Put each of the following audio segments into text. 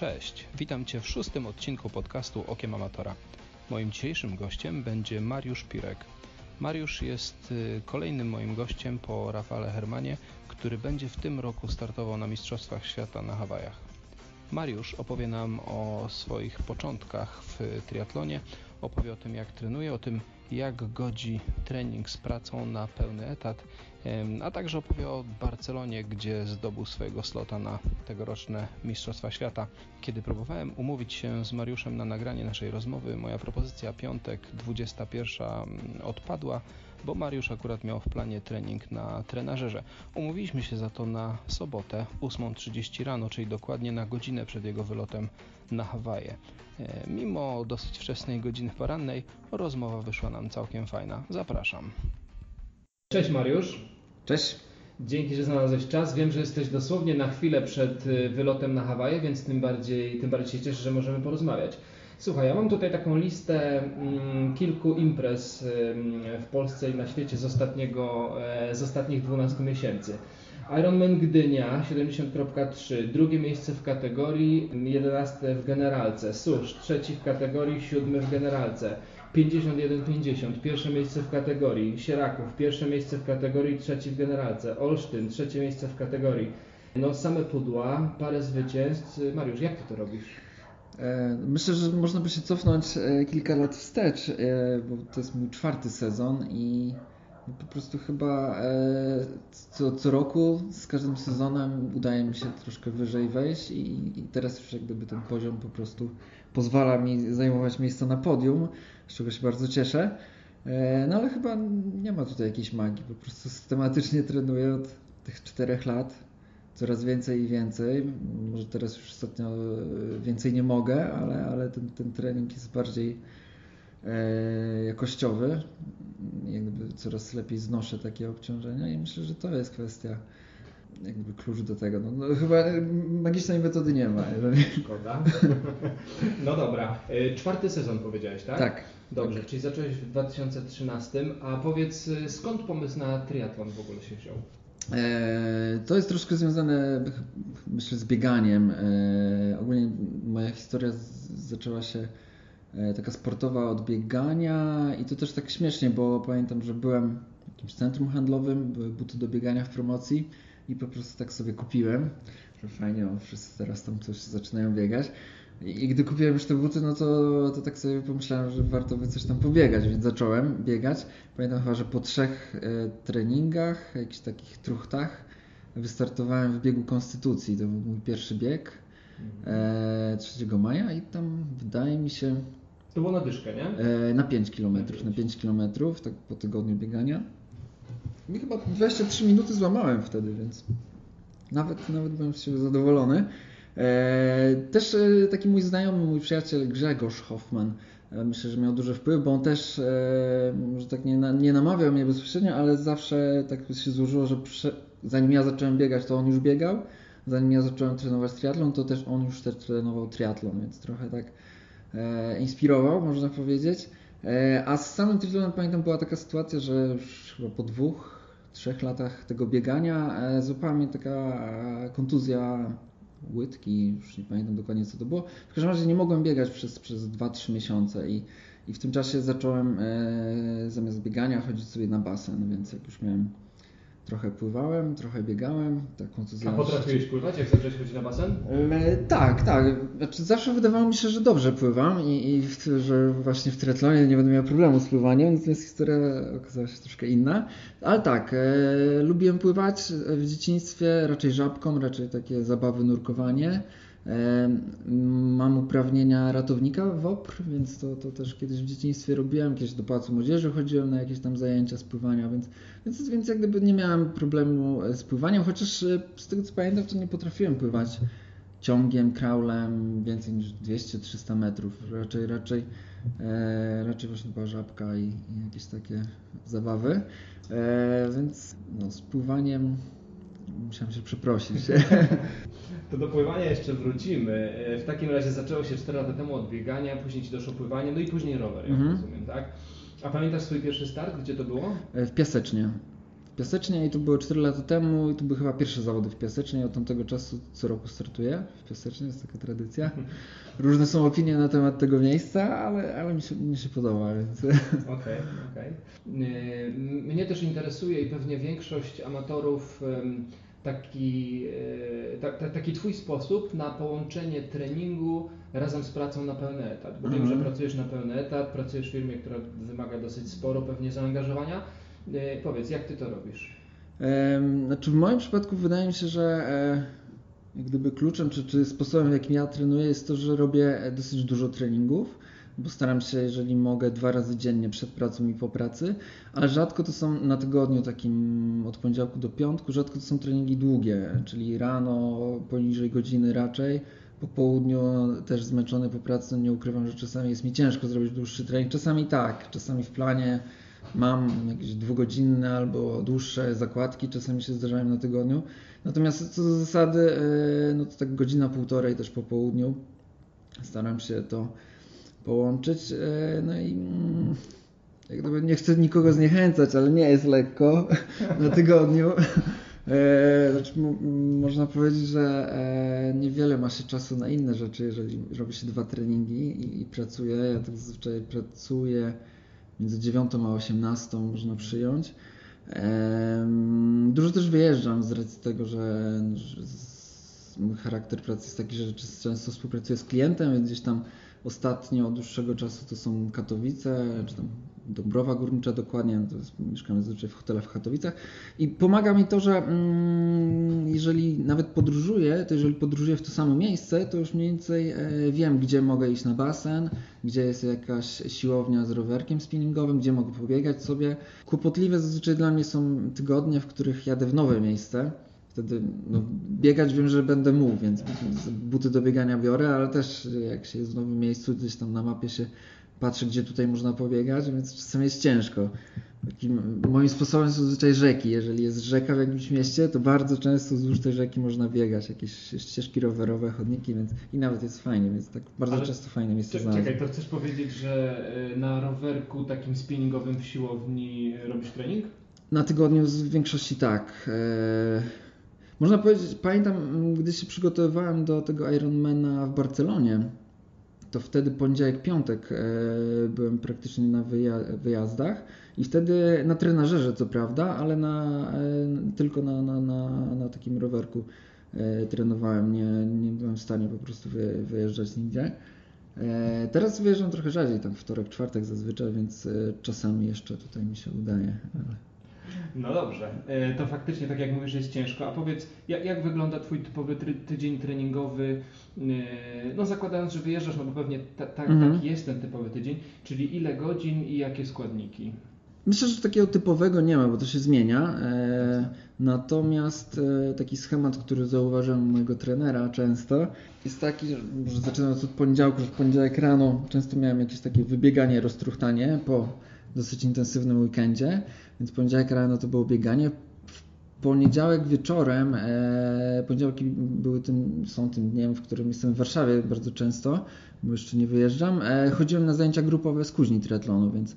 Cześć, witam Cię w szóstym odcinku podcastu Okiem Amatora. Moim dzisiejszym gościem będzie Mariusz Pirek. Mariusz jest y, kolejnym moim gościem po Rafale Hermanie, który będzie w tym roku startował na Mistrzostwach Świata na Hawajach. Mariusz opowie nam o swoich początkach w triatlonie, opowie o tym jak trenuje, o tym jak godzi trening z pracą na pełny etat, a także opowie o Barcelonie, gdzie zdobył swojego slota na tegoroczne Mistrzostwa Świata. Kiedy próbowałem umówić się z Mariuszem na nagranie naszej rozmowy, moja propozycja piątek 21 odpadła, bo Mariusz akurat miał w planie trening na trenażerze. Umówiliśmy się za to na sobotę 8.30 rano, czyli dokładnie na godzinę przed jego wylotem na Hawaje. E, mimo dosyć wczesnej godziny porannej, rozmowa wyszła nam całkiem fajna. Zapraszam. Cześć Mariusz. Cześć. Dzięki, że znalazłeś czas. Wiem, że jesteś dosłownie na chwilę przed y, wylotem na Hawaje, więc tym bardziej, tym bardziej się cieszę, że możemy porozmawiać. Słuchaj, ja mam tutaj taką listę mm, kilku imprez w Polsce i na świecie z, ostatniego, e, z ostatnich 12 miesięcy. Ironman Gdynia 70.3, drugie miejsce w kategorii, 11 w generalce. Susz, trzeci w kategorii, siódmy w generalce. 51-50, pierwsze miejsce w kategorii. Sieraków, pierwsze miejsce w kategorii, trzeci w generalce. Olsztyn, trzecie miejsce w kategorii. No same pudła, parę zwycięstw. Mariusz, jak ty to robisz? E, myślę, że można by się cofnąć e, kilka lat wstecz, e, bo to jest mój czwarty sezon i po prostu chyba co, co roku z każdym sezonem udaje mi się troszkę wyżej wejść i, i teraz już jak gdyby ten poziom po prostu pozwala mi zajmować miejsce na podium, z czego się bardzo cieszę. No ale chyba nie ma tutaj jakiejś magii, po prostu systematycznie trenuję od tych czterech lat coraz więcej i więcej. Może teraz już ostatnio e, więcej nie mogę, ale, ale ten, ten trening jest bardziej e, jakościowy. Jakby coraz lepiej znoszę takie obciążenia i myślę, że to jest kwestia jakby klucz do tego. No, no, chyba magicznej metody nie ma. Szkoda. No dobra. E, czwarty sezon powiedziałeś, tak? Tak. Dobrze, tak. czyli zacząłeś w 2013, a powiedz skąd pomysł na triatlon w ogóle się wziął? E, to jest troszkę związane, myślę, z bieganiem. E, ogólnie moja historia zaczęła się e, taka sportowa od biegania i to też tak śmiesznie, bo pamiętam, że byłem w jakimś centrum handlowym, były buty do biegania w promocji i po prostu tak sobie kupiłem, że fajnie, o, wszyscy teraz tam coś zaczynają biegać. I gdy kupiłem już te buty, no to, to tak sobie pomyślałem, że warto by coś tam pobiegać, więc zacząłem biegać. Pamiętam chyba, że po trzech e, treningach, jakichś takich truchtach, wystartowałem w biegu Konstytucji. To był mój pierwszy bieg e, 3 maja i tam wydaje mi się... To było na dyszkę, nie? E, na 5 km, na 5 km, tak po tygodniu biegania. I chyba 23 minuty złamałem wtedy, więc nawet, nawet byłem z siebie zadowolony. E, też e, taki mój znajomy, mój przyjaciel Grzegorz Hoffman, e, myślę, że miał duży wpływ, bo on też, może tak nie, nie namawiał mnie bezpośrednio, ale zawsze tak się złożyło, że zanim ja zacząłem biegać, to on już biegał. Zanim ja zacząłem trenować triatlon, to też on już też trenował triatlon, więc trochę tak inspirował, można powiedzieć. A z samym triatlonem pamiętam była taka sytuacja, że już chyba po dwóch, trzech latach tego biegania złapała mnie taka kontuzja łydki, już nie pamiętam dokładnie co to było. W każdym razie nie mogłem biegać przez, przez 2-3 miesiące i, i w tym czasie zacząłem e, zamiast biegania chodzić sobie na basen, więc jak już miałem trochę pływałem, trochę biegałem. Taką A potrafiłeś pływać, jak zacząłeś chodzić na basen? E, tak, tak. Znaczy, zawsze wydawało mi się, że dobrze pływam i, i w, że właśnie w triatlonie nie będę miał problemu z pływaniem, natomiast historia okazała się troszkę inna. Ale tak, e, lubiłem pływać w dzieciństwie, raczej żabką, raczej takie zabawy, nurkowanie. Mam uprawnienia ratownika w OPR, więc to, to też kiedyś w dzieciństwie robiłem, kiedyś do Pałacu Młodzieży chodziłem na jakieś tam zajęcia z pływania, więc, więc, więc jak gdyby nie miałem problemu z pływaniem, chociaż e, z tego co pamiętam, to nie potrafiłem pływać ciągiem, kraulem więcej niż 200-300 metrów. Raczej, raczej, e, raczej właśnie była żabka i, i jakieś takie zabawy. E, więc no, z pływaniem musiałem się przeprosić. To do pływania jeszcze wrócimy. E, w takim razie zaczęło się 4 lata temu od biegania, później Ci doszło pływanie, no i później rower, jak mhm. rozumiem, tak? A pamiętasz swój pierwszy start? Gdzie to było? E, w Piasecznie. Piasecznie i to było 4 lata temu i to były chyba pierwsze zawody w Piasecznie. Od tamtego czasu co roku startuję w Piasecznie, jest taka tradycja. Różne są opinie na temat tego miejsca, ale, ale mi, się, mi się podoba, więc... Okej, okay, okej. Okay. Mnie też interesuje i pewnie większość amatorów taki, e, taki Twój sposób na połączenie treningu razem z pracą na pełny etat. Bo wiem, że mhm. pracujesz na pełny etat, pracujesz w firmie, która wymaga dosyć sporo pewnie zaangażowania. E, powiedz, jak Ty to robisz? Znaczy w moim przypadku wydaje mi się, że e, jak gdyby kluczem, czy, czy sposobem, jakim ja trenuję, jest to, że robię dosyć dużo treningów bo staram się, jeżeli mogę, dwa razy dziennie przed pracą i po pracy, ale rzadko to są na tygodniu takim od poniedziałku do piątku, rzadko to są treningi długie, czyli rano poniżej godziny raczej, po południu też zmęczony po pracy, nie ukrywam, że czasami jest mi ciężko zrobić dłuższy trening, czasami tak, czasami w planie mam jakieś dwugodzinne albo dłuższe zakładki, czasami się zdarzają na tygodniu. Natomiast co do zasady, e, no to tak godzina, półtorej też po południu. Staram się to połączyć. E, no i mm, jak gdyby nie chcę nikogo zniechęcać, ale nie jest lekko na tygodniu. E, znaczy, można powiedzieć, że niewiele ma się czasu na inne rzeczy, jeżeli robi się dwa treningi i, i pracuje. Ja tak zazwyczaj pracuję między 9 a 18, można przyjąć. Dużo też wyjeżdżam z racji tego, że, mój charakter pracy jest taki, że często współpracuję z klientem, więc gdzieś tam Ostatnio od dłuższego czasu to są Katowice, czy tam Dąbrowa Górnicza dokładnie, to jest, mieszkamy zazwyczaj w hotelach w Katowicach i pomaga mi to, że mm, jeżeli nawet podróżuję, to jeżeli podróżuję w to samo miejsce, to już mniej więcej e, wiem, gdzie mogę iść na basen, gdzie jest jakaś siłownia z rowerkiem spinningowym, gdzie mogę pobiegać sobie. Kłopotliwe zazwyczaj dla mnie są tygodnie, w których jadę w nowe miejsce wtedy no, biegać wiem, że będę mógł, więc buty do biegania biorę, ale też jak się jest w nowym miejscu, gdzieś tam na mapie się patrzy, gdzie tutaj można pobiegać, więc czasem jest ciężko. Takim moim sposobem są zazwyczaj rzeki. Jeżeli jest rzeka w jakimś mieście, to bardzo często wzdłuż tej rzeki można biegać, jakieś ścieżki rowerowe, chodniki, więc i nawet jest fajnie, więc tak bardzo Ale często fajne miejsce znaleźć. Czekaj, to chcesz powiedzieć, że y, na rowerku takim spinningowym w siłowni robisz trening? Na tygodniu w większości tak. E, można powiedzieć, pamiętam, gdy się przygotowywałem do tego Ironmana w Barcelonie, to wtedy poniedziałek, piątek e, byłem praktycznie na wyjazdach i wtedy na trenażerze co prawda, ale na, e, tylko na, na, na, na takim rowerku e, trenowałem, nie, nie byłem w stanie po prostu wyjeżdżać nigdzie. Teraz wyjeżdżam trochę rzadziej, tam wtorek, czwartek zazwyczaj, więc czasami jeszcze tutaj mi się udaje. Ale... No dobrze, e, to faktycznie tak jak mówisz jest ciężko. A powiedz, jak, jak wygląda Twój typowy tydzień treningowy? E, no zakładając, że wyjeżdżasz, no bo pewnie ta, ta, mhm. taki jest ten typowy tydzień, czyli ile godzin i jakie składniki? Myślę, że takiego typowego nie ma, bo to się zmienia. E, natomiast taki schemat, który zauważyłem u mojego trenera często, jest taki, że zaczynając od poniedziałku, w poniedziałek rano często miałem jakieś takie wybieganie, roztruchtanie po dosyć intensywnym weekendzie, więc poniedziałek rano to było bieganie. W poniedziałek wieczorem, e, poniedziałki były tym, są tym dniem, w którym jestem w Warszawie bardzo często, bo jeszcze nie wyjeżdżam. E, chodziłem na zajęcia grupowe z kuźni triatlonu, więc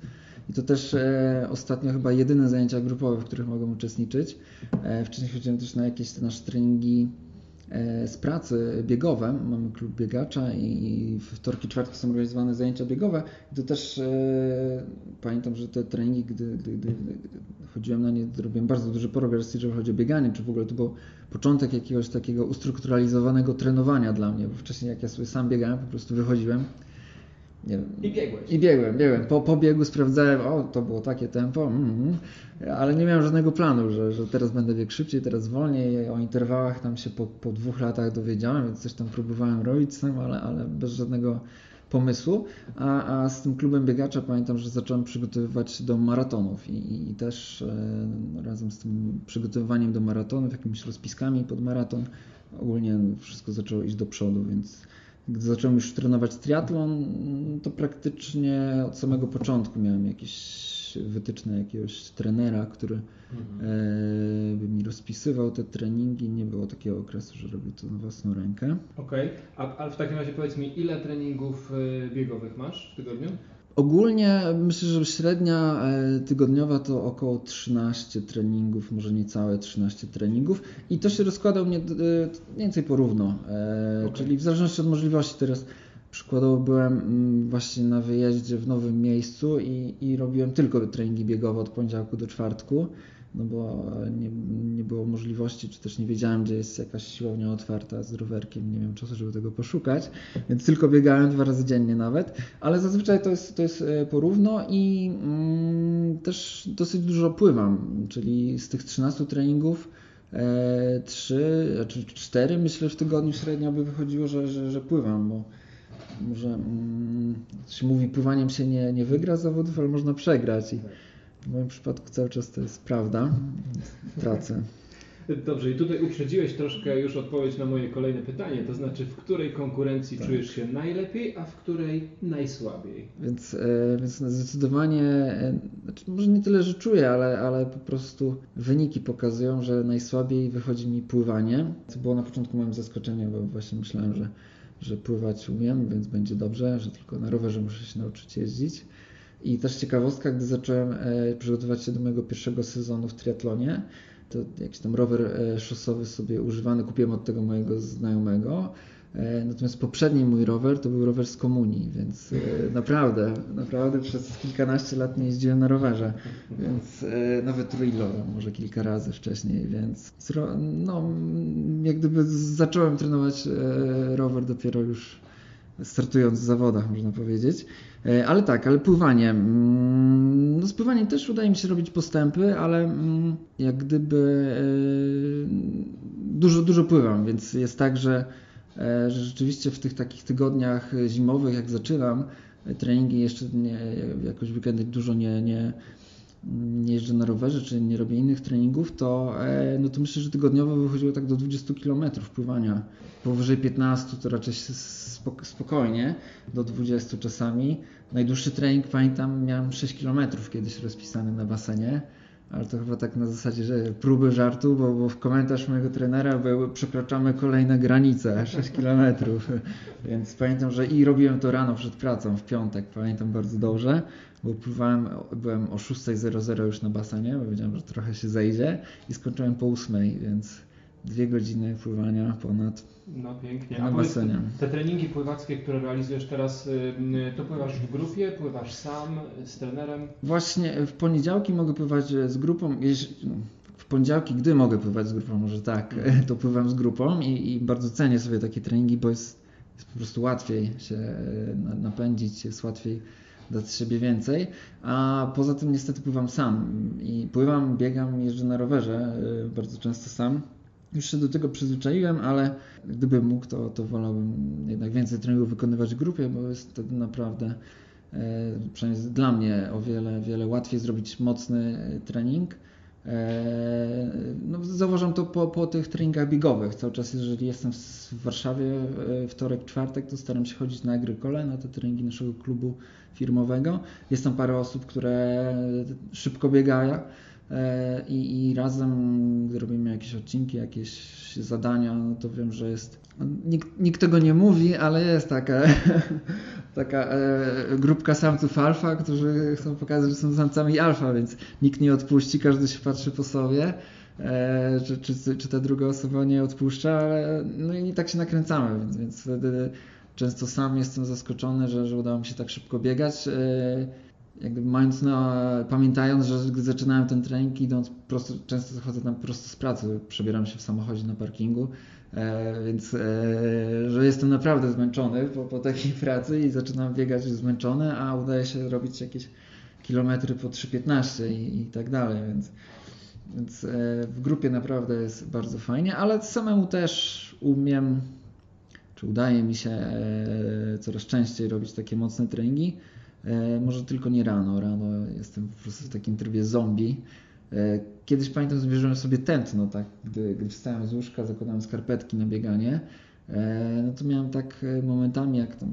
i to też e, ostatnio chyba jedyne zajęcia grupowe, w których mogłem uczestniczyć. E, wcześniej chodziłem też na jakieś nasze treningi z pracy biegowe. Mamy klub biegacza i wtorki, czwartki są organizowane zajęcia biegowe. I to też e, pamiętam, że te treningi, gdy, gdy, gdy, chodziłem na nie, zrobiłem bardzo duży progres, jeżeli chodzi o bieganie, czy w ogóle to był początek jakiegoś takiego ustrukturalizowanego trenowania dla mnie, bo wcześniej jak ja sobie sam biegałem, po prostu wychodziłem nie wiem. I biegłeś. I biegłem, biegłem. Po, po biegu sprawdzałem, o, to było takie tempo, mm, ale nie miałem żadnego planu, że, że teraz będę biegł szybciej, teraz wolniej. O interwałach tam się po, po dwóch latach dowiedziałem, więc coś tam próbowałem robić sam, ale, ale bez żadnego pomysłu. A, a z tym klubem biegacza pamiętam, że zacząłem przygotowywać do maratonów i, i też e, razem z tym przygotowywaniem do maratonów, jakimiś rozpiskami pod maraton, ogólnie wszystko zaczęło iść do przodu, więc gdy zacząłem już trenować triatlon, to praktycznie od samego początku miałem jakieś wytyczne jakiegoś trenera, który mhm. e, by mi rozpisywał te treningi. Nie było takiego okresu, że robił to na własną rękę. Okej, okay. a, a w takim razie powiedz mi, ile treningów e, biegowych masz w tygodniu? Ogólnie myślę, że średnia e, tygodniowa to około 13 treningów, może niecałe 13 treningów. I to się rozkłada u mnie e, mniej więcej porówno, okay. czyli w zależności od możliwości teraz przykładowo byłem mm, właśnie na wyjeździe w nowym miejscu i, i robiłem tylko treningi biegowe od poniedziałku do czwartku no bo nie, nie było możliwości, czy też nie wiedziałem, gdzie jest jakaś siłownia otwarta z rowerkiem, nie wiem czasu, żeby tego poszukać, więc tylko biegałem dwa razy dziennie nawet, ale zazwyczaj to jest, to jest e, porówno i mm, też dosyć dużo pływam, czyli z tych 13 treningów e, 3, czy 4 myślę w tygodniu średnio by wychodziło, że, że, że pływam, bo może mm, się mówi, pływaniem się nie, nie wygra zawodów, ale można przegrać i w moim przypadku cały czas to jest prawda. Tracę. Dobrze, i tutaj uprzedziłeś troszkę już odpowiedź na moje kolejne pytanie, to znaczy w której konkurencji tak. czujesz się najlepiej, a w której najsłabiej? Więc, e, więc zdecydowanie, e, znaczy może nie tyle, że czuję, ale, ale po prostu wyniki pokazują, że najsłabiej wychodzi mi pływanie, co było na początku moim zaskoczeniem, bo właśnie myślałem, że, że pływać umiem, więc będzie dobrze, że tylko na rowerze muszę się nauczyć jeździć. I też ciekawostka, gdy zacząłem e, przygotować się do mojego pierwszego sezonu w triatlonie, to jakiś tam rower e, szosowy sobie używany kupiłem od tego mojego znajomego. E, natomiast poprzedni mój rower to był rower z komunii, więc naprawdę, naprawdę przez kilkanaście lat nie jeździłem na rowerze, więc nawet trailora może kilka razy wcześniej, więc no, jak gdyby zacząłem trenować rower dopiero już startując w zawodach, można powiedzieć. E, ale tak, ale pływanie. Mm, no z pływaniem też udaje mi się robić postępy, ale mm, jak gdyby e, dużo, dużo pływam, więc jest tak, że, e, że rzeczywiście w tych takich tygodniach zimowych, jak zaczynam, treningi jeszcze nie, jakoś weekendy dużo nie, nie, nie jeżdżę na rowerze, czy nie robię innych treningów, to, no to myślę, że tygodniowo wychodziło tak do 20 km pływania. Powyżej 15 to raczej spokojnie, do 20 czasami. Najdłuższy trening, pamiętam, miałem 6 km kiedyś rozpisany na basenie, ale to chyba tak na zasadzie, że próby żartu, bo, bo w komentarz mojego trenera był przekraczamy kolejne granice, 6 km. Więc pamiętam, że i robiłem to rano przed pracą, w piątek, pamiętam bardzo dobrze, bo pływałem, byłem o 6.00 już na basenie, bo wiedziałem, że trochę się zejdzie i skończyłem po 8, więc dwie godziny pływania ponad no pięknie. na basenie. Te treningi pływackie, które realizujesz teraz, y, to pływasz w grupie, pływasz sam, z trenerem? Właśnie w poniedziałki mogę pływać z grupą. W poniedziałki, gdy mogę pływać z grupą, może tak, mhm. to pływam z grupą i, i bardzo cenię sobie takie treningi, bo jest, jest po prostu łatwiej się napędzić, jest łatwiej dać siebie więcej, a poza tym niestety pływam sam i pływam, biegam, jeżdżę na rowerze bardzo często sam już się do tego przyzwyczaiłem, ale gdybym mógł, to, to wolałbym jednak więcej treningów wykonywać w grupie, bo jest wtedy naprawdę, e, przynajmniej dla mnie, o wiele, wiele łatwiej zrobić mocny e, trening. E, no, zauważam to po, po tych treningach biegowych. Cały czas, jeżeli jestem w Warszawie wtorek, czwartek, to staram się chodzić na Agrykole, na te treningi naszego klubu firmowego. Jest tam parę osób, które szybko biegają i, i razem, gdy robimy jakieś odcinki, jakieś zadania, no to wiem, że jest. Nikt, nikt tego nie mówi, ale jest taka, taka e, grupka samców alfa, którzy chcą pokazać, że są samcami alfa, więc nikt nie odpuści, każdy się patrzy po sobie. E, czy, czy, czy ta druga osoba nie odpuszcza, ale no i tak się nakręcamy, więc, więc wtedy często sam jestem zaskoczony, że, że udało mi się tak szybko biegać. Jakby mając na, pamiętając, że gdy zaczynałem ten trening, idąc prosto, często zachodzę tam prosto z pracy, przebieram się w samochodzie na parkingu, e, więc e, że jestem naprawdę zmęczony po, po takiej pracy i zaczynam biegać zmęczony, a udaje się robić jakieś kilometry po 3,15 i, i tak dalej, więc, więc e, w grupie naprawdę jest bardzo fajnie, ale samemu też umiem, czy udaje mi się e, coraz częściej robić takie mocne treningi, może tylko nie rano. Rano jestem po prostu w takim trybie zombie. E, kiedyś pamiętam, zwierzyłem sobie tętno, tak? Gdy, gdy wstałem z łóżka, zakładałem skarpetki na bieganie. E, no to miałem tak momentami, jak tam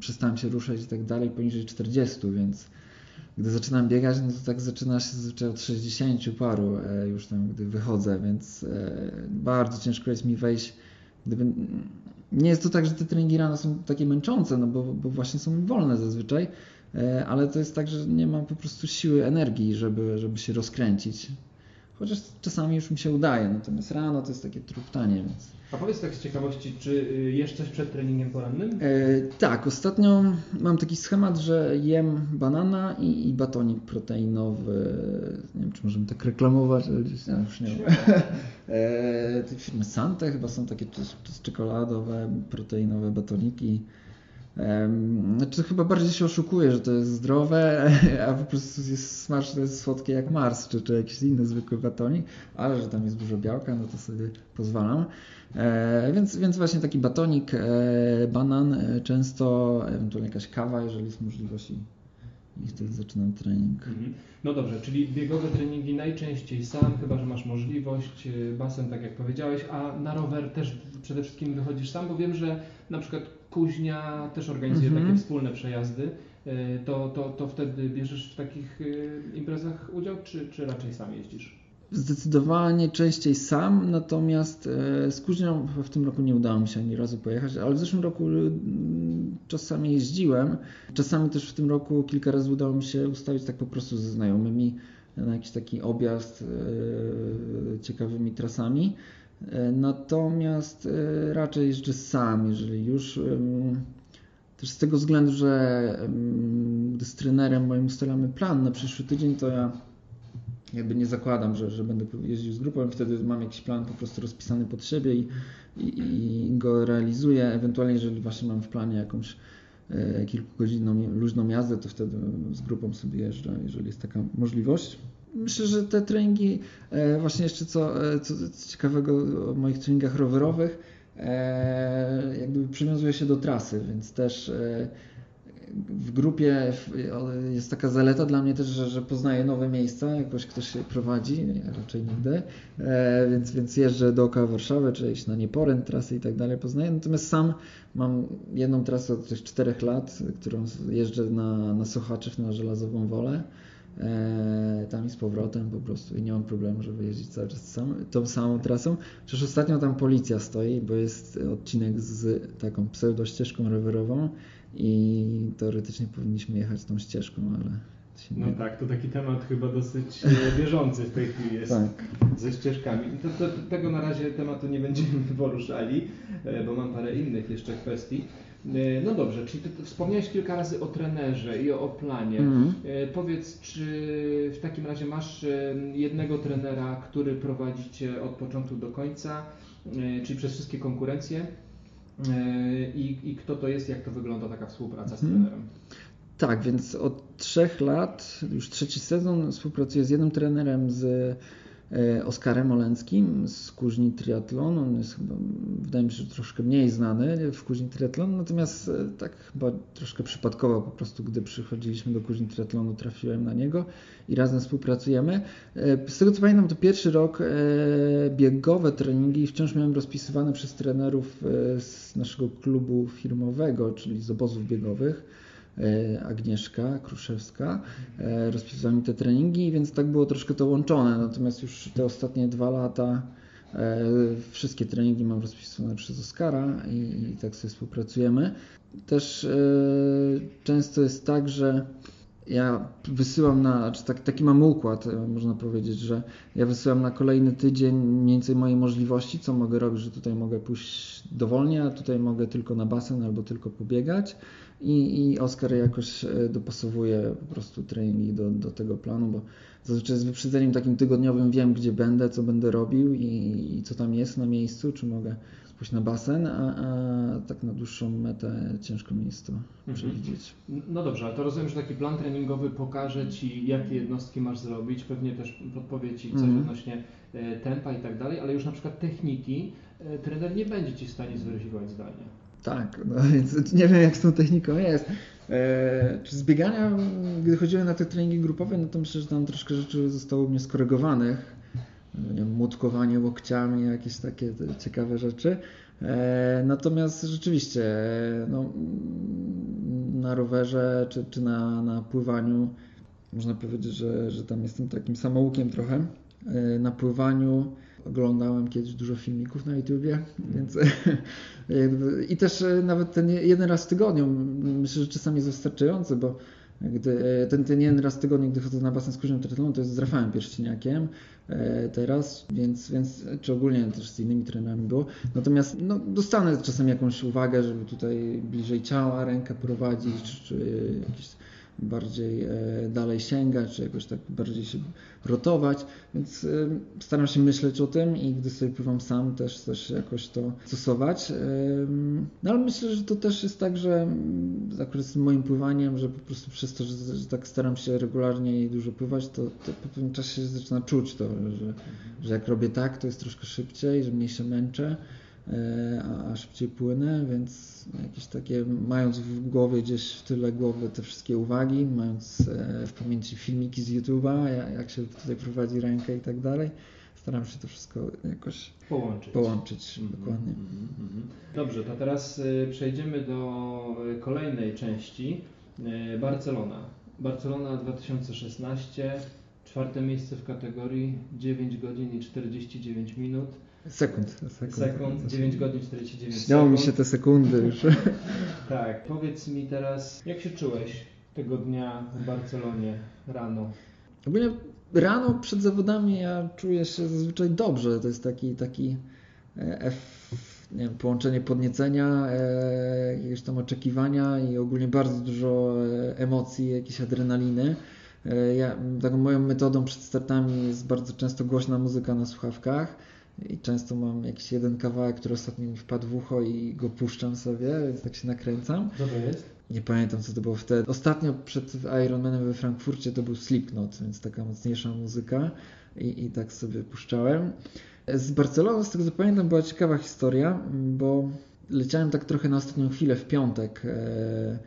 przestałem się ruszać i tak dalej, poniżej 40, więc gdy zaczynam biegać, no to tak zaczyna się zazwyczaj od 60 paru już tam, gdy wychodzę, więc bardzo ciężko jest mi wejść. Gdyby... Nie jest to tak, że te treningi rano są takie męczące, no bo, bo właśnie są wolne zazwyczaj, e, ale to jest tak, że nie mam po prostu siły, energii, żeby, żeby się rozkręcić. Chociaż czasami już mi się udaje, natomiast rano to jest takie truptanie, więc... A powiedz tak z ciekawości, czy y, jesz coś przed treningiem porannym? E, tak, ostatnio mam taki schemat, że jem banana i, i batonik proteinowy. Nie wiem, czy możemy tak reklamować, ale gdzieś ja już nie wiem. e, te firmy Sante chyba są takie czekoladowe, proteinowe batoniki. Znaczy chyba bardziej się oszukuje, że to jest zdrowe, a po prostu jest smaczne, jest słodkie jak Mars, czy, czy jakiś inny zwykły batonik, ale że tam jest dużo białka, no to sobie pozwalam. E, więc, więc właśnie taki batonik, e, banan, e, często ewentualnie jakaś kawa, jeżeli jest możliwość i, i wtedy zaczynam trening. Mhm. No dobrze, czyli biegowe treningi najczęściej sam, chyba że masz możliwość, basen tak jak powiedziałeś, a na rower też przede wszystkim wychodzisz sam, bo wiem, że na przykład Kuźnia też organizuje mhm. takie wspólne przejazdy. To, to, to wtedy bierzesz w takich imprezach udział, czy, czy raczej sam jeździsz? Zdecydowanie częściej sam, natomiast e, z Kuźnią w tym roku nie udało mi się ani razu pojechać, ale w zeszłym roku mm, czasami jeździłem. Czasami też w tym roku kilka razy udało mi się ustawić tak po prostu ze znajomymi na jakiś taki objazd e, ciekawymi trasami. E, natomiast raczej jeżdżę sam, jeżeli już. Też z tego względu, że gdy z trenerem moim ustalamy plan na przyszły tydzień, to ja jakby nie zakładam, że, że będę jeździł z grupą, wtedy mam jakiś plan po prostu rozpisany pod siebie i, i, i go realizuję. Ewentualnie, jeżeli właśnie mam w planie jakąś e, kilkugodzinną luźną jazdę, to wtedy z grupą sobie jeżdżę, jeżeli jest taka możliwość. Myślę, że te treningi, e, właśnie jeszcze co, e, co, co ciekawego o moich treningach rowerowych, e, jakby przywiązuje się do trasy, więc też w grupie jest taka zaleta dla mnie też, że, że poznaję nowe miejsca, jakoś ktoś się prowadzi, ja raczej nigdy, więc, więc jeżdżę dookoła Warszawy, czy iść na Nieporęt, trasy i tak dalej poznaję. Natomiast sam mam jedną trasę od tych czterech lat, którą jeżdżę na, na Sochaczew, na Żelazową Wolę. E, tam i z powrotem po prostu i nie mam problemu, żeby jeździć cały czas sam, tą samą trasą. Przecież ostatnio tam policja stoi, bo jest odcinek z taką pseudo ścieżką rowerową i teoretycznie powinniśmy jechać tą ścieżką, ale no nie... tak, to taki temat chyba dosyć e, bieżący w tej chwili jest tak. ze ścieżkami. To, to, tego na razie tematu nie będziemy poruszali, e, bo mam parę innych jeszcze kwestii. E, no dobrze, czyli ty wspomniałeś kilka razy o trenerze i o, planie. Mm. Powiedz, czy w takim razie masz jednego trenera, który prowadzi Cię od początku do końca, czyli przez wszystkie konkurencje? I, I kto to jest, jak to wygląda taka współpraca z hmm. trenerem? Tak, więc od trzech lat, już trzeci sezon, współpracuję z jednym trenerem, z E, Oskarem Oleńskim z Kuźni Triathlon. On jest chyba, wydaje mi się, troszkę mniej znany w Kuźni Triathlon, natomiast e, tak chyba troszkę przypadkowo po prostu, gdy przychodziliśmy do Kuźni Triathlonu, trafiłem na niego i razem współpracujemy. E, z tego co pamiętam, to pierwszy rok biegowe treningi wciąż miałem rozpisywane przez trenerów z naszego klubu firmowego, czyli z obozów biegowych E, Agnieszka Kruszewska e, rozpisywała mi te treningi, więc tak było troszkę to łączone. Natomiast już te ostatnie dwa lata e, wszystkie treningi mam rozpisane przez Oskara i, i tak sobie współpracujemy. Też często jest tak, że ja wysyłam na, czy tak, taki mam układ, można powiedzieć, że ja wysyłam na kolejny tydzień mniej więcej moje możliwości, co mogę robić, że tutaj mogę pójść dowolnie, a tutaj mogę tylko na basen albo tylko pobiegać. I, i Oskar jakoś e, dopasowuje po prostu treningi do, do tego planu, bo zazwyczaj z wyprzedzeniem takim tygodniowym wiem, gdzie będę, co będę robił i, i co tam jest na miejscu, czy mogę pójść na basen, a, a tak na dłuższą metę ciężko mi jest to mhm. przewidzieć. No dobrze, ale to rozumiem, że taki plan treningowy pokaże Ci, jakie jednostki masz zrobić, pewnie też podpowie Ci coś mhm. odnośnie e, tempa i tak dalej, ale już na przykład techniki e, trener nie będzie Ci w stanie zweryfikować zdalnie. Tak, no więc nie wiem jak z tą techniką jest. E, czy z biegania, gdy chodziłem na te treningi grupowe, no to myślę, że tam troszkę rzeczy zostało u mnie skorygowanych. Nie wiem, mutkowanie łokciami, jakieś takie ciekawe rzeczy. E, natomiast rzeczywiście no, na rowerze czy, czy na, na pływaniu można powiedzieć, że, że tam jestem takim samoukiem trochę. E, na pływaniu Oglądałem kiedyś dużo filmików na YouTubie, więc i też e, nawet ten jeden raz w tygodniu myślę, że czasami jest wystarczający, bo Gdy, e, ten, ten jeden raz w tygodniu, gdy chodzę na basen z kurzem to jest z Rafałem Pierścieniakiem e, teraz, więc, więc czy ogólnie też z innymi trenerami było. Natomiast no, dostanę czasem jakąś uwagę, żeby tutaj bliżej ciała rękę prowadzić, czy, czy jakieś bardziej e, dalej sięgać, czy jakoś tak bardziej się rotować, więc e, staram się myśleć o tym i gdy sobie pływam sam też, też jakoś to stosować. E, no ale myślę, że to też jest tak, że mm, akurat z moim pływaniem, że po prostu przez to, że, że tak staram się regularnie i dużo pływać, to, to po pewnym czasie zaczyna czuć to, że, że jak robię tak, to jest troszkę szybciej, że mniej się męczę. E, a szybciej płynę, więc jakieś takie, mając w głowie gdzieś w tyle głowy te wszystkie uwagi, mając e, w pamięci filmiki z YouTube'a, jak się tutaj prowadzi rękę i tak dalej, staram się to wszystko jakoś połączyć. Połączyć, mm -hmm, dokładnie. Mm -hmm. Dobrze, to teraz y, przejdziemy do y, kolejnej części. Barcelona. Barcelona 2016, czwarte miejsce w kategorii 9 godzin i 49 minut. Sekund. Sekund, sekund 9 godzin 49 Śniało mi się te sekundy już. tak, powiedz mi teraz, jak się czułeś tego dnia w Barcelonie rano? Ogólnie rano przed zawodami ja czuję się zazwyczaj dobrze. To jest taki, taki e, nie wiem, połączenie podniecenia, e, jakiegoś tam oczekiwania i ogólnie bardzo dużo e, emocji, jakiejś adrenaliny. E, ja, taką moją metodą przed startami jest bardzo często głośna muzyka na słuchawkach i często mam jakiś jeden kawałek, który ostatnio mi wpadł w ucho i go puszczam sobie, więc tak się nakręcam. To jest? Nie pamiętam, co to było wtedy. Ostatnio przed Ironmanem we Frankfurcie to był Slipknot, więc taka mocniejsza muzyka i, i tak sobie puszczałem. Z Barceloną, z tego co pamiętam, była ciekawa historia, bo leciałem tak trochę na ostatnią chwilę w piątek. E,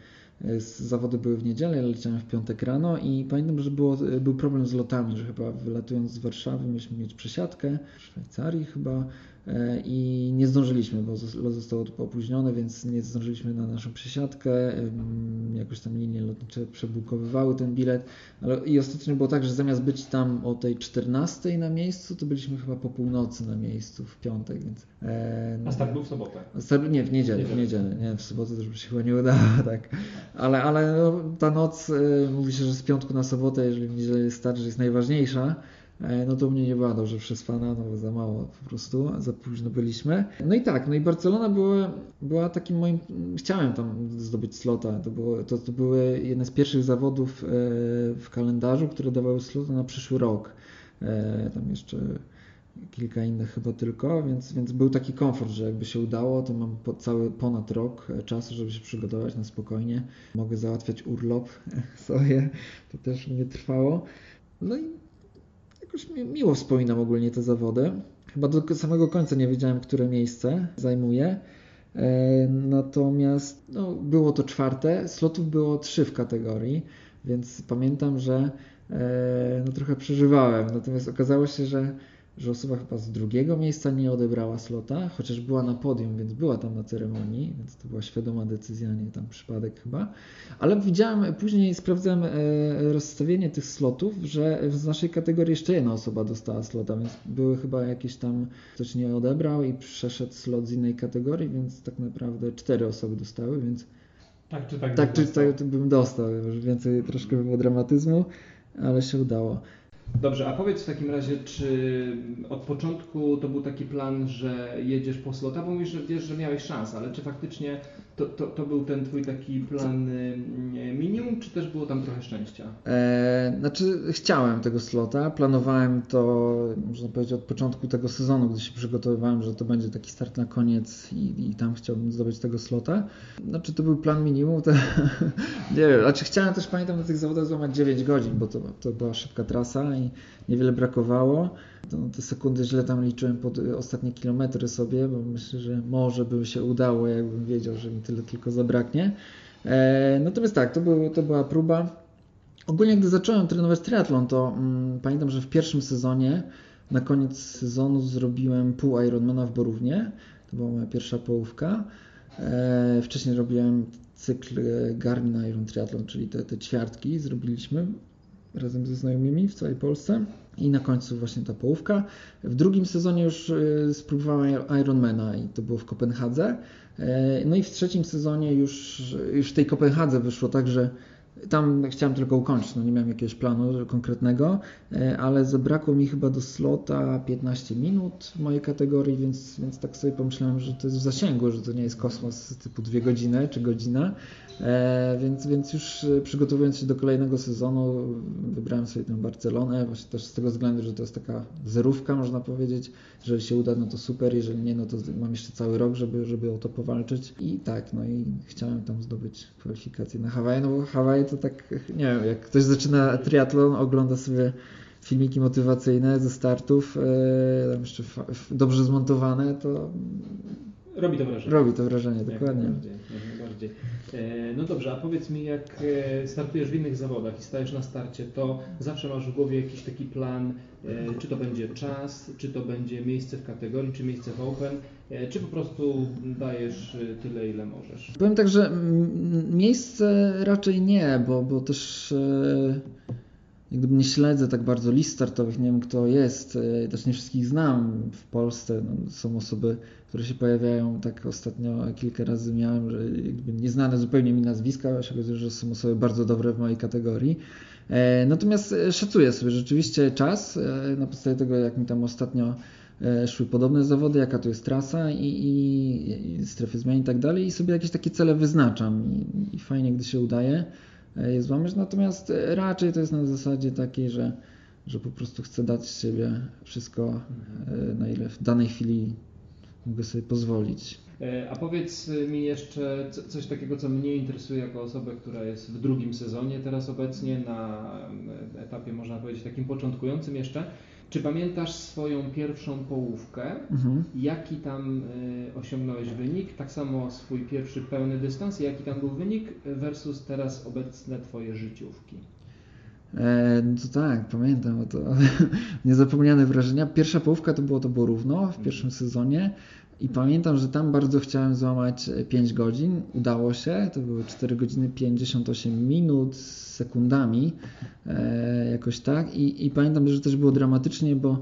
Zawody były w niedzielę, leciałem w piątek rano i pamiętam, że było, był problem z lotami, że chyba wylatując z Warszawy mieliśmy mieć przesiadkę w Szwajcarii chyba E, i nie zdążyliśmy, bo lot został opóźniony, więc nie zdążyliśmy na naszą przesiadkę. Jakoś tam linie lotnicze przebukowywały ten bilet. Ale i ostatecznie było tak, że zamiast być tam o tej 14 na miejscu, to byliśmy chyba po północy na miejscu w piątek, więc. E, no, A start był w sobotę? Start, nie, w niedzielę, w niedzielę. Nie, w sobotę też by się chyba nie udało, tak. Ale, ale no, ta noc, e, mówi się, że z piątku na sobotę, jeżeli w niedzielę jest start, że jest najważniejsza. E, no to mnie nie była dobrze przespana, no za mało po prostu, za późno byliśmy. No i tak, no i Barcelona była, była takim moim, chciałem tam zdobyć slota, to, było, to, to były jedne z pierwszych zawodów e, w kalendarzu, które dawały slota na przyszły rok. E, tam jeszcze kilka innych chyba tylko, więc, więc był taki komfort, że jakby się udało, to mam po, cały ponad rok czasu, żeby się przygotować na spokojnie. Mogę załatwiać urlop sobie, to też mnie trwało. No i jakoś miło wspominam ogólnie te zawody. Chyba do samego końca nie wiedziałem, które miejsce zajmuje. E, natomiast no, było to czwarte, slotów było trzy w kategorii, więc pamiętam, że e, no, trochę przeżywałem. Natomiast okazało się, że że osoba chyba z drugiego miejsca nie odebrała slota, chociaż była na podium, więc była tam na ceremonii, więc to była świadoma decyzja, nie tam przypadek chyba. Ale widziałem, później sprawdzałem e, rozstawienie tych slotów, że z naszej kategorii jeszcze jedna osoba dostała slota, więc były chyba jakieś tam, ktoś nie odebrał i przeszedł slot z innej kategorii, więc tak naprawdę cztery osoby dostały, więc tak czy tak, tak, czy tak bym dostał, już więcej troszkę było dramatyzmu, ale się udało. Dobrze, a powiedz w takim razie, czy od początku to był taki plan, że jedziesz po slota, bo mówisz, że wiesz, że miałeś szansę, ale czy faktycznie to, to, to był ten twój taki plan minimum, czy też było tam trochę szczęścia? Eee, znaczy chciałem tego slota, planowałem to, można powiedzieć, od początku tego sezonu, gdy się przygotowywałem, że to będzie taki start na koniec i, i tam chciałbym zdobyć tego slota. Znaczy to był plan minimum, to nie wiem, znaczy chciałem też, pamiętam, na tych zawodach złamać 9 godzin, bo to, to była szybka trasa i niewiele brakowało. To, te sekundy źle tam liczyłem pod ostatnie kilometry sobie, bo myślę, że może by się udało, jakbym wiedział, że mi tyle tylko zabraknie. E, natomiast tak, to, był, to była próba. Ogólnie, gdy zacząłem trenować triatlon, to mm, pamiętam, że w pierwszym sezonie, na koniec sezonu zrobiłem pół Ironmana w Borównie. To była moja pierwsza połówka. E, wcześniej robiłem cykl Garmin Iron Triathlon, czyli te, te ćwiartki zrobiliśmy razem ze znajomymi w całej Polsce. I na końcu właśnie ta połówka. W drugim sezonie już y, spróbowałem Ironmana i to było w Kopenhadze. E, no i w trzecim sezonie już, już w tej Kopenhadze wyszło tak, że tam chciałem tylko ukończyć, no nie miałem jakiegoś planu konkretnego, e, ale zabrakło mi chyba do slota 15 minut w mojej kategorii, więc, więc tak sobie pomyślałem, że to jest w zasięgu, że to nie jest kosmos typu dwie godziny czy godzina, e, więc, więc już przygotowując się do kolejnego sezonu wybrałem sobie tę Barcelonę, właśnie też z tego względu, że to jest taka zerówka można powiedzieć, jeżeli się uda, no to super, jeżeli nie, no to mam jeszcze cały rok, żeby, żeby o to powalczyć. I tak, no i chciałem tam zdobyć kwalifikacje na Hawaje, no bo Hawaje to tak, nie wiem, jak ktoś zaczyna triatlon, ogląda sobie filmiki motywacyjne ze startów, yy, tam jeszcze dobrze zmontowane, to Robi to wrażenie. Robi to wrażenie, dokładnie. najbardziej, najbardziej. E, no dobrze, a powiedz mi, jak e, startujesz w innych zawodach i stajesz na starcie, to zawsze masz w głowie jakiś taki plan, e, czy to będzie czas, czy to będzie miejsce w kategorii, czy miejsce w Open, czy po prostu dajesz tyle, ile możesz? Powiem tak, że miejsce raczej nie, bo, bo też jak gdyby nie śledzę tak bardzo list startowych, nie wiem kto jest, też nie wszystkich znam w Polsce. No, są osoby, które się pojawiają, tak ostatnio kilka razy miałem, że jakby nieznane zupełnie mi nazwiska, się okazuje, że są osoby bardzo dobre w mojej kategorii. E, natomiast e, szacuję sobie rzeczywiście czas e, na podstawie tego, jak mi tam ostatnio szły podobne zawody, jaka to jest trasa i, i, i strefy zmian i tak dalej i sobie jakieś takie cele wyznaczam i, i fajnie, gdy się udaje je złamać, natomiast raczej to jest na zasadzie takiej, że, że po prostu chcę dać z siebie wszystko, na ile w danej chwili mogę sobie pozwolić. E, a powiedz mi jeszcze coś takiego, co mnie interesuje jako osobę, która jest w drugim sezonie teraz obecnie, na etapie można powiedzieć takim początkującym jeszcze. Czy pamiętasz swoją pierwszą połówkę? Mhm. Jaki tam e, osiągnąłeś wynik? Tak samo swój pierwszy pełny dystans, jaki tam był wynik versus teraz obecne Twoje życiówki? E, no to tak, pamiętam, to niezapomniane wrażenia. Pierwsza połówka to było to było równo w pierwszym sezonie i pamiętam, że tam bardzo chciałem złamać 5 godzin. Udało się, to były 4 godziny 58 minut z sekundami, e, jakoś tak. I, I pamiętam, że też było dramatycznie, bo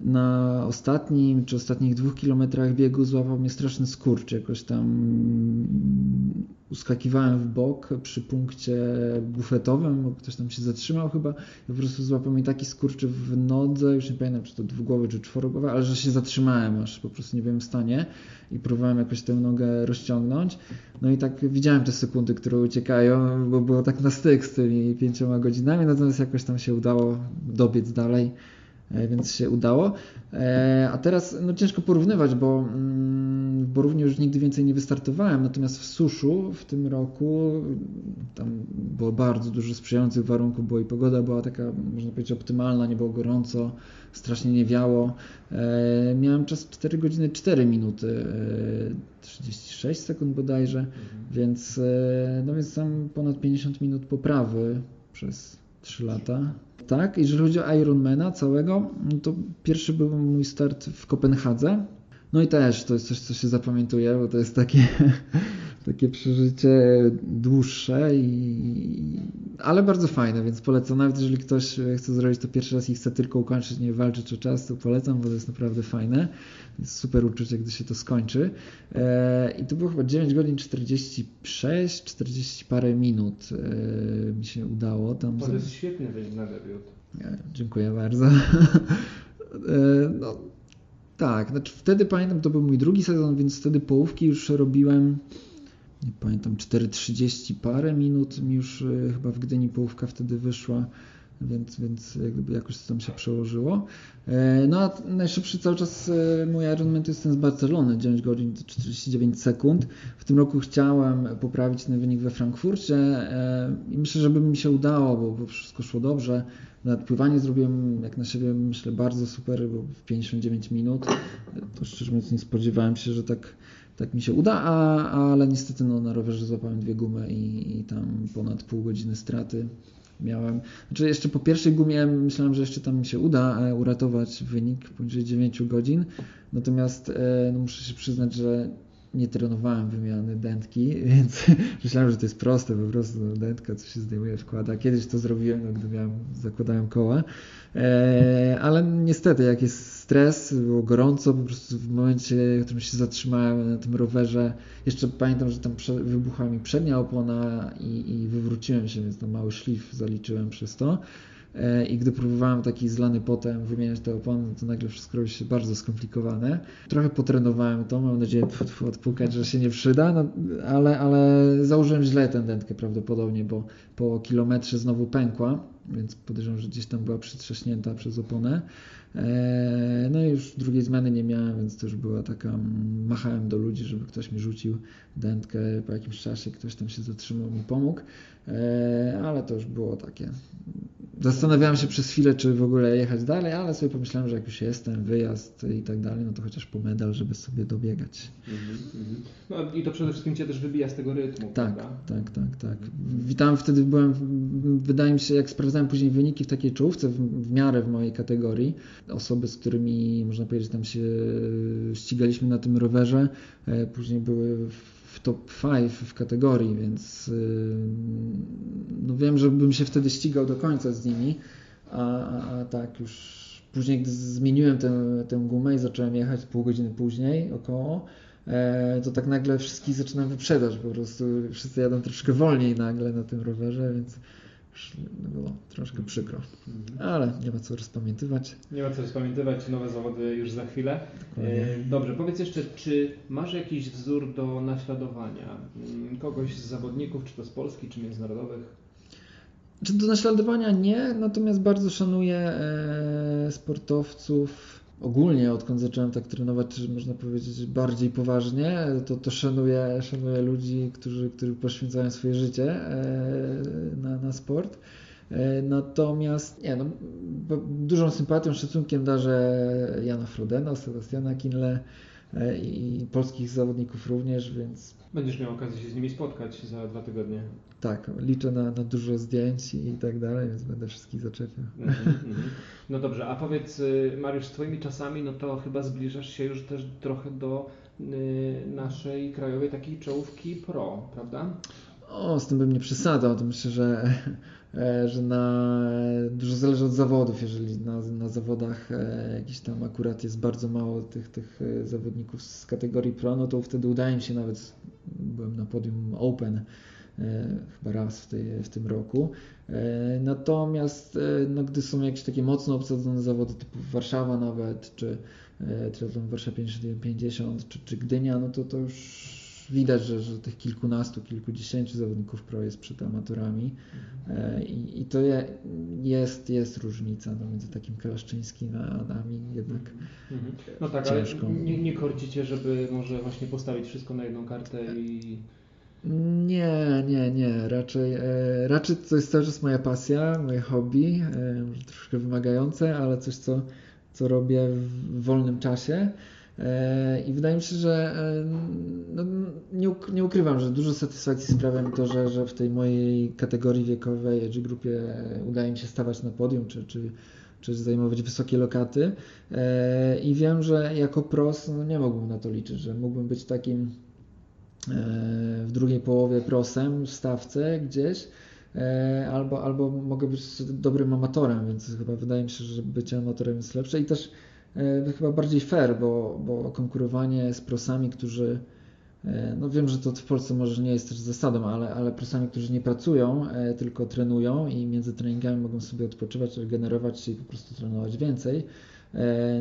na ostatnim czy ostatnich dwóch kilometrach biegu złapał mnie straszny skurcz. Jakoś tam uskakiwałem w bok przy punkcie bufetowym, bo ktoś tam się zatrzymał chyba. I po prostu złapał mnie taki skurcz w nodze, już nie pamiętam czy to dwugłowy czy czworogłowy, ale że się zatrzymałem aż po prostu nie byłem w stanie i próbowałem jakoś tę nogę rozciągnąć. No i tak widziałem te sekundy, które uciekają, bo było tak na styk z tymi pięcioma godzinami, natomiast jakoś tam się udało dobiec dalej. E, więc się udało. E, a teraz no ciężko porównywać, bo mm, w Borównie już nigdy więcej nie wystartowałem, natomiast w suszu w tym roku tam było bardzo dużo sprzyjających warunków, bo i pogoda była taka, można powiedzieć, optymalna, nie było gorąco, strasznie nie wiało. E, miałem czas 4 godziny 4 minuty, 36 sekund bodajże, mhm. więc, no więc tam ponad 50 minut poprawy przez 3 lata tak? Jeżeli chodzi o Ironmana całego, no to pierwszy był mój start w Kopenhadze. No i też to jest coś, co się zapamiętuje, bo to jest takie, takie przeżycie dłuższe, i, ale bardzo fajne, więc polecam. Nawet jeżeli ktoś chce zrobić to pierwszy raz i chce tylko ukończyć, nie walczyć o czas, to polecam, bo to jest naprawdę fajne. Jest super uczucie, gdy się to skończy. E, I to było chyba 9 godzin 46, 40 parę minut e, mi się udało. Tam to jest świetny wynik na debiut. E, dziękuję bardzo. no, tak, znaczy wtedy pamiętam, to był mój drugi sezon, więc wtedy połówki już robiłem nie pamiętam, 4.30 parę minut mi już chyba w Gdyni połówka wtedy wyszła więc, więc jakby jakoś tam się przełożyło. E, no a najszybszy cały czas e, mój Ironman to jest ten z Barcelony, 9 godzin 49 sekund. W tym roku chciałem poprawić ten wynik we Frankfurcie e, i myślę, że by mi się udało, bo wszystko szło dobrze. Nawet pływanie zrobiłem jak na siebie, myślę, bardzo super, bo w 59 minut. To szczerze mówiąc nie spodziewałem się, że tak, tak mi się uda, a, ale niestety no, na rowerze złapałem dwie gumy i, i tam ponad pół godziny straty miałem. Znaczy jeszcze po pierwszej gumie myślałem, że jeszcze tam mi się uda e, uratować wynik poniżej 9 godzin. Natomiast e, no muszę się przyznać, że nie trenowałem wymiany dętki, więc myślałem, że to jest proste, po prostu dętka, co się zdejmuje, wkłada. Kiedyś to zrobiłem, no, gdy miałem, zakładałem koła, e, ale niestety, jak jest stres, było gorąco, po prostu w momencie, w którym się zatrzymałem na tym rowerze, jeszcze pamiętam, że tam wybuchła mi przednia opona i, i wywróciłem się, więc tam mały szlif zaliczyłem przez to. E, I gdy próbowałem taki zlany potem wymieniać te opony, to nagle wszystko robi się bardzo skomplikowane. Trochę potrenowałem to, mam nadzieję odpukać, że się nie przyda, no, ale, ale założyłem źle tę dętkę prawdopodobnie, bo po kilometrze znowu pękła, więc podejrzewam, że gdzieś tam była przytrzaśnięta przez oponę. E, no i już drugiej zmiany nie miałem, więc to już była taka, machałem do ludzi, żeby ktoś mi rzucił dętkę po jakimś czasie, ktoś tam się zatrzymał, mi pomógł, e, ale to już było takie Zastanawiałem się przez chwilę, czy w ogóle jechać dalej, ale sobie pomyślałem, że jak już jestem, wyjazd i tak dalej, no to chociaż po medal, żeby sobie dobiegać. Mm -hmm. No i to przede wszystkim Cię też wybija z tego rytmu, Tak, prawda? tak, tak, tak. Witam, wtedy byłem, wydaje mi się, jak sprawdzałem później wyniki w takiej czołówce, w, w miarę w mojej kategorii, osoby, z którymi, można powiedzieć, tam się ścigaliśmy na tym rowerze, e, później były w w top 5 w kategorii, więc y, no wiem, że bym się wtedy ścigał do końca z nimi, a, a, a tak już później, gdy zmieniłem tę, tę gumę i zacząłem jechać pół godziny później około, e, to tak nagle wszystkich zaczynam wyprzedać, po prostu wszyscy jadą troszkę wolniej nagle na tym rowerze, więc było troszkę przykro. Mhm. Ale nie ma co rozpamiętywać. Nie ma co rozpamiętywać, nowe zawody już za chwilę. Dokładnie. E, dobrze, powiedz jeszcze, czy masz jakiś wzór do naśladowania? Mm, kogoś z zawodników, czy to z Polski, czy międzynarodowych? Czy do naśladowania nie, natomiast bardzo szanuję e, sportowców ogólnie, odkąd zacząłem tak trenować, można powiedzieć bardziej poważnie, to, to szanuję, szanuję ludzi, którzy, którzy poświęcają swoje życie e, na, na sport. E, natomiast nie, no, dużą sympatią, szacunkiem darzę Jana Frodena, Sebastiana Kinle e, i polskich zawodników również, więc... Będziesz miał okazję się z nimi spotkać za dwa tygodnie. Tak, liczę na, na dużo zdjęć i tak dalej, więc będę wszystkich zaczepiał. Mm -hmm. No dobrze, a powiedz y, Mariusz, z Twoimi czasami, no to chyba zbliżasz się już też trochę do y, naszej krajowej takiej czołówki pro, prawda? O, z tym bym nie przesadzał, to myślę, że, e, że na, dużo zależy od zawodów, jeżeli na, na zawodach e, jakiś tam akurat jest bardzo mało tych, tych e, zawodników z kategorii pro, no to wtedy udaje mi się nawet, byłem na podium Open, chyba raz w, tej, w tym roku. E, natomiast e, no, gdy są jakieś takie mocno obsadzone zawody typu Warszawa nawet, czy triatlon Warszawa 50, czy, czy Gdynia, no to to już widać, że, że tych kilkunastu, kilkudziesięciu zawodników pro jest przed amatorami i, i to je, jest, jest różnica no, między takim Kalaszczyńskim a nami jednak mhm. No tak, ciężko. ale nie, nie korcicie, żeby może właśnie postawić wszystko na jedną kartę i nie, nie, nie. Raczej, e, raczej to jest cały czas moja pasja, moje hobby, e, troszkę wymagające, ale coś, co, co robię w wolnym czasie. E, I wydaje mi się, że no, nie, nie ukrywam, że dużo satysfakcji sprawia mi to, że, że w tej mojej kategorii wiekowej, age grupie udaje mi się stawać na podium, czy, czy, czy zajmować wysokie lokaty. I wiem, że jako pros no, nie mógłbym na to liczyć, że mógłbym być takim E, w drugiej połowie prosem w stawce gdzieś, e, albo, albo mogę być dobrym amatorem, więc chyba wydaje mi się, że bycie amatorem jest lepsze. I też e, chyba bardziej fair, bo, bo konkurowanie z prosami, którzy no wiem, że to w Polsce może nie jest też zasadą, ale, ale prosami, którzy nie pracują, tylko trenują i między treningami mogą sobie odpoczywać, regenerować się i po prostu trenować więcej, E,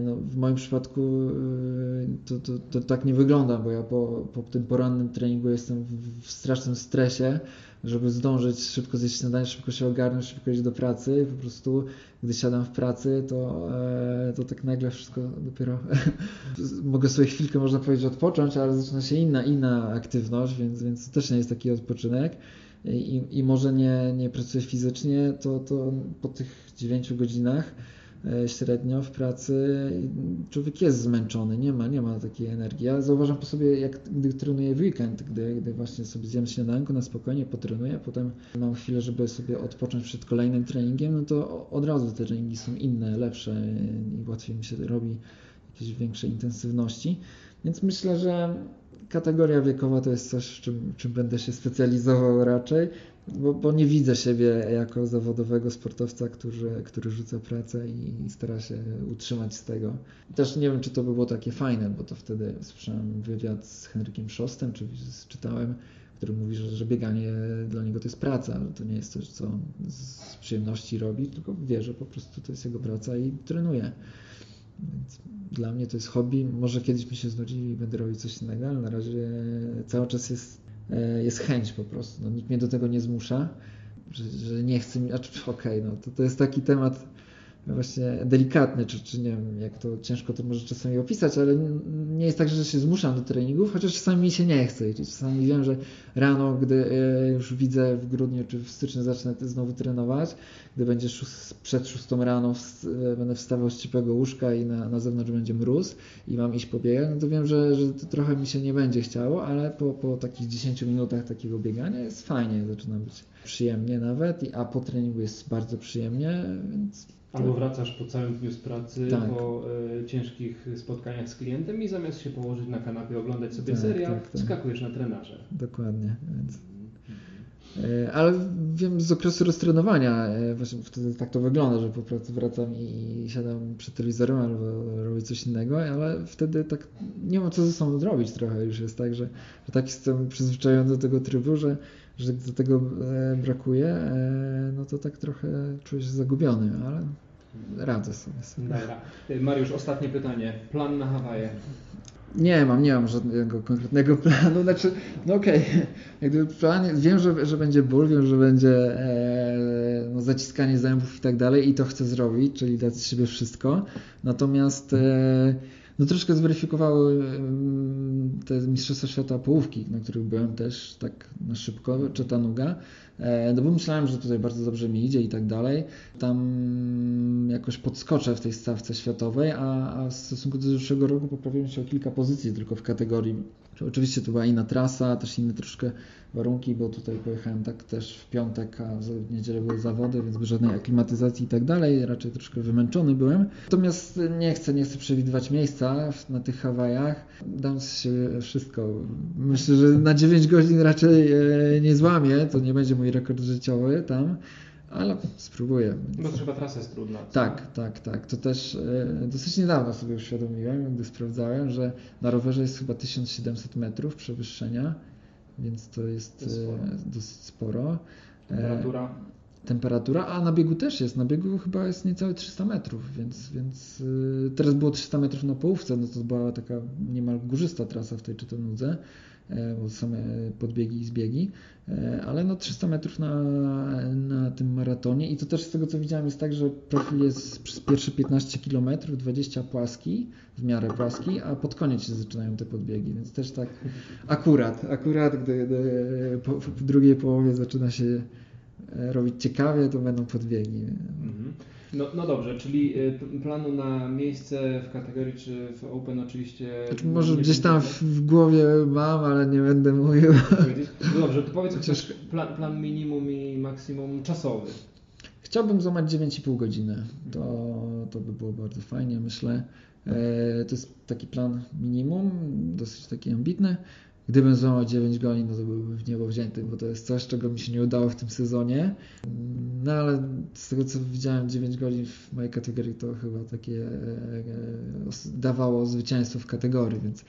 no, w moim przypadku e, to, to, to, tak nie wygląda, bo ja po, po tym porannym treningu jestem w, w strasznym stresie, żeby zdążyć szybko zjeść śniadanie, szybko się ogarnąć, szybko iść do pracy. Po prostu, gdy siadam w pracy, to, e, to tak nagle wszystko dopiero mogę sobie chwilkę, można powiedzieć, odpocząć, ale zaczyna się inna, inna aktywność, więc, więc to też nie jest taki odpoczynek. I, i może nie, nie pracuję fizycznie, to, to po tych 9 godzinach E, średnio w pracy człowiek jest zmęczony, nie ma, nie ma takiej energii. Ja zauważam po sobie, jak gdy trenuję w weekend, gdy, gdy właśnie sobie zjem śniadanko na spokojnie, potrenuję, potem mam chwilę, żeby sobie odpocząć przed kolejnym treningiem, no to od razu te treningi są inne, lepsze i łatwiej mi się robi jakieś większej intensywności. Więc myślę, że kategoria wiekowa to jest coś, czym, czym będę się specjalizował raczej, bo, bo, nie widzę siebie jako zawodowego sportowca, który, który rzuca pracę i, i stara się utrzymać z tego. Też nie wiem, czy to by było takie fajne, bo to wtedy słyszałem wywiad z Henrykiem Szostem, czy czytałem, który mówi, że, że bieganie dla niego to jest praca, że to nie jest coś, co on z przyjemności robi, tylko wie, że po prostu to jest jego praca i trenuje. Więc dla mnie to jest hobby. Może kiedyś mi się znudzi i będę robić coś innego, ale na razie cały czas jest, jest chęć po prostu. No, nikt mnie do tego nie zmusza, że, że nie chcę mi. Okej, okay, no to, to jest taki temat właśnie delikatny, czy, czy nie wiem, jak to ciężko to może czasami opisać, ale nie jest tak, że się zmuszam do treningów, chociaż czasami mi się nie chce. I czasami wiem, że rano, gdy e, już widzę w grudniu czy w styczniu zacznę znowu trenować, gdy będzie przed szóstą rano e, będę wstawał z ciepłego łóżka i na, na zewnątrz będzie mróz i mam iść pobiegać, no to wiem, że, że to trochę mi się nie będzie chciało, ale po, po takich 10 minutach takiego biegania jest fajnie, zaczyna być przyjemnie nawet, a po treningu jest bardzo przyjemnie, więc Albo wracasz po całym dniu z pracy, tak. po y, ciężkich spotkaniach z klientem i zamiast się położyć na kanapie, oglądać sobie tak, serial, tak, tak. skakujesz na trenaże. Dokładnie. Więc... E, ale wiem z okresu roztrenowania, e, właśnie wtedy tak to wygląda, że po prostu wracam i siadam przed telewizorem albo robię coś innego, ale wtedy tak nie mam co ze sobą zrobić trochę. Już jest tak, że, że tak jestem przyzwyczajony do tego trybu, że, że gdy tego e, brakuje, no to tak trochę czuję się zagubiony, ale radzę sobie. Dobra. Mariusz, ostatnie pytanie. Plan na Hawaje. Nie mam, nie mam żadnego konkretnego planu. Znaczy, no okej, okay. plan, wiem, że, że będzie ból, wiem, że będzie e, no, zaciskanie zębów i tak dalej i to chcę zrobić, czyli dać z siebie wszystko. Natomiast e, no troszkę zweryfikowały te Mistrzostwa Świata połówki, na których byłem też tak na szybko, Chattanooga, e, no bo myślałem, że tutaj bardzo dobrze mi idzie i tak dalej. Tam jakoś podskoczę w tej stawce światowej, a, a w stosunku do zeszłego roku poprawiłem się o kilka pozycji tylko w kategorii. Oczywiście to była inna trasa, też inne troszkę warunki, bo tutaj pojechałem tak też w piątek, a w niedzielę były zawody, więc bez żadnej aklimatyzacji i tak dalej, raczej troszkę wymęczony byłem. Natomiast nie chcę, nie chcę przewidywać miejsca na tych Hawajach. Dam się wszystko. Myślę, że na 9 godzin raczej e, nie złamię, to nie będzie mój rekord życiowy tam. Ale spróbuję. Bo to chyba trasa jest trudna. Tak, tak, tak. To też e, dosyć niedawno sobie uświadomiłem, gdy sprawdzałem, że na rowerze jest chyba 1700 metrów przewyższenia więc to jest, jest sporo. E, dosyć sporo. E, temperatura? Temperatura, a na biegu też jest. Na biegu chyba jest niecałe 300 metrów, więc, więc e, teraz było 300 metrów na połówce, no to była taka niemal górzysta trasa w tej Czytonudze. E, bo same podbiegi i zbiegi, e, ale no 300 metrów na, na tym maratonie i to też z tego co widziałem jest tak, że profil jest przez pierwsze 15 km 20 płaski, w miarę płaski, a pod koniec się zaczynają te podbiegi, więc też tak akurat, akurat gdy, gdy po, w drugiej połowie zaczyna się e, robić ciekawie, to będą podbiegi. Mhm. No, no dobrze, czyli y, planu na miejsce w kategorii czy w Open oczywiście. Znaczy, może gdzieś tam w, w, głowie mam, ale nie będę mówił. No dobrze, to powiedz chociaż plan, plan minimum i maksimum czasowy. Chciałbym złamać 9,5 godziny. To, to by było bardzo fajnie, myślę. E, to jest taki plan minimum, dosyć taki ambitny. Gdybym złamał 9 godzin, no to byłbym w niebo wzięty, bo to jest coś, czego mi się nie udało w tym sezonie. No ale z tego co widziałem 9 godzin w mojej kategorii to chyba takie e, e, dawało zwycięstwo w kategorii, więc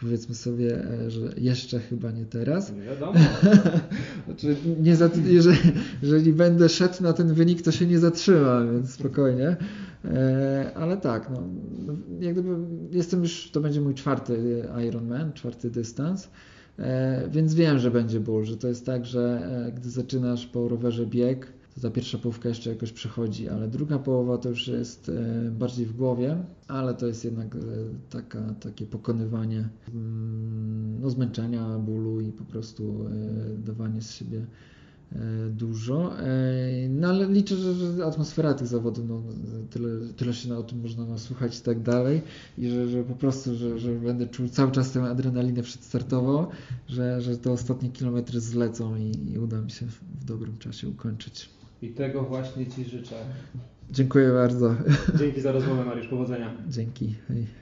powiedzmy sobie, e, że jeszcze chyba nie teraz. Nie wiadomo. znaczy, nie jeżeli, jeżeli będę szedł na ten wynik, to się nie zatrzyma, więc spokojnie. ale tak, no, jak gdyby jestem już, to będzie mój czwarty Ironman, czwarty dystans. Więc wiem, że będzie ból, że to jest tak, że gdy zaczynasz po rowerze bieg, ta pierwsza połówka jeszcze jakoś przechodzi, ale druga połowa to już jest e, bardziej w głowie, ale to jest jednak e, taka, takie pokonywanie mm, no, zmęczenia, bólu i po prostu e, dawanie z siebie dużo. No ale liczę, że, atmosfera tych zawodów, no, tyle, tyle się o tym można nasłuchać i tak dalej i że, że po prostu, że, że będę czuł cały czas tę adrenalinę przedstartową, że, że te ostatnie kilometry zlecą i, i uda mi się w dobrym czasie ukończyć. I tego właśnie Ci życzę. Dziękuję bardzo. Dzięki za rozmowę, Mariusz. Powodzenia. Dzięki. Hej.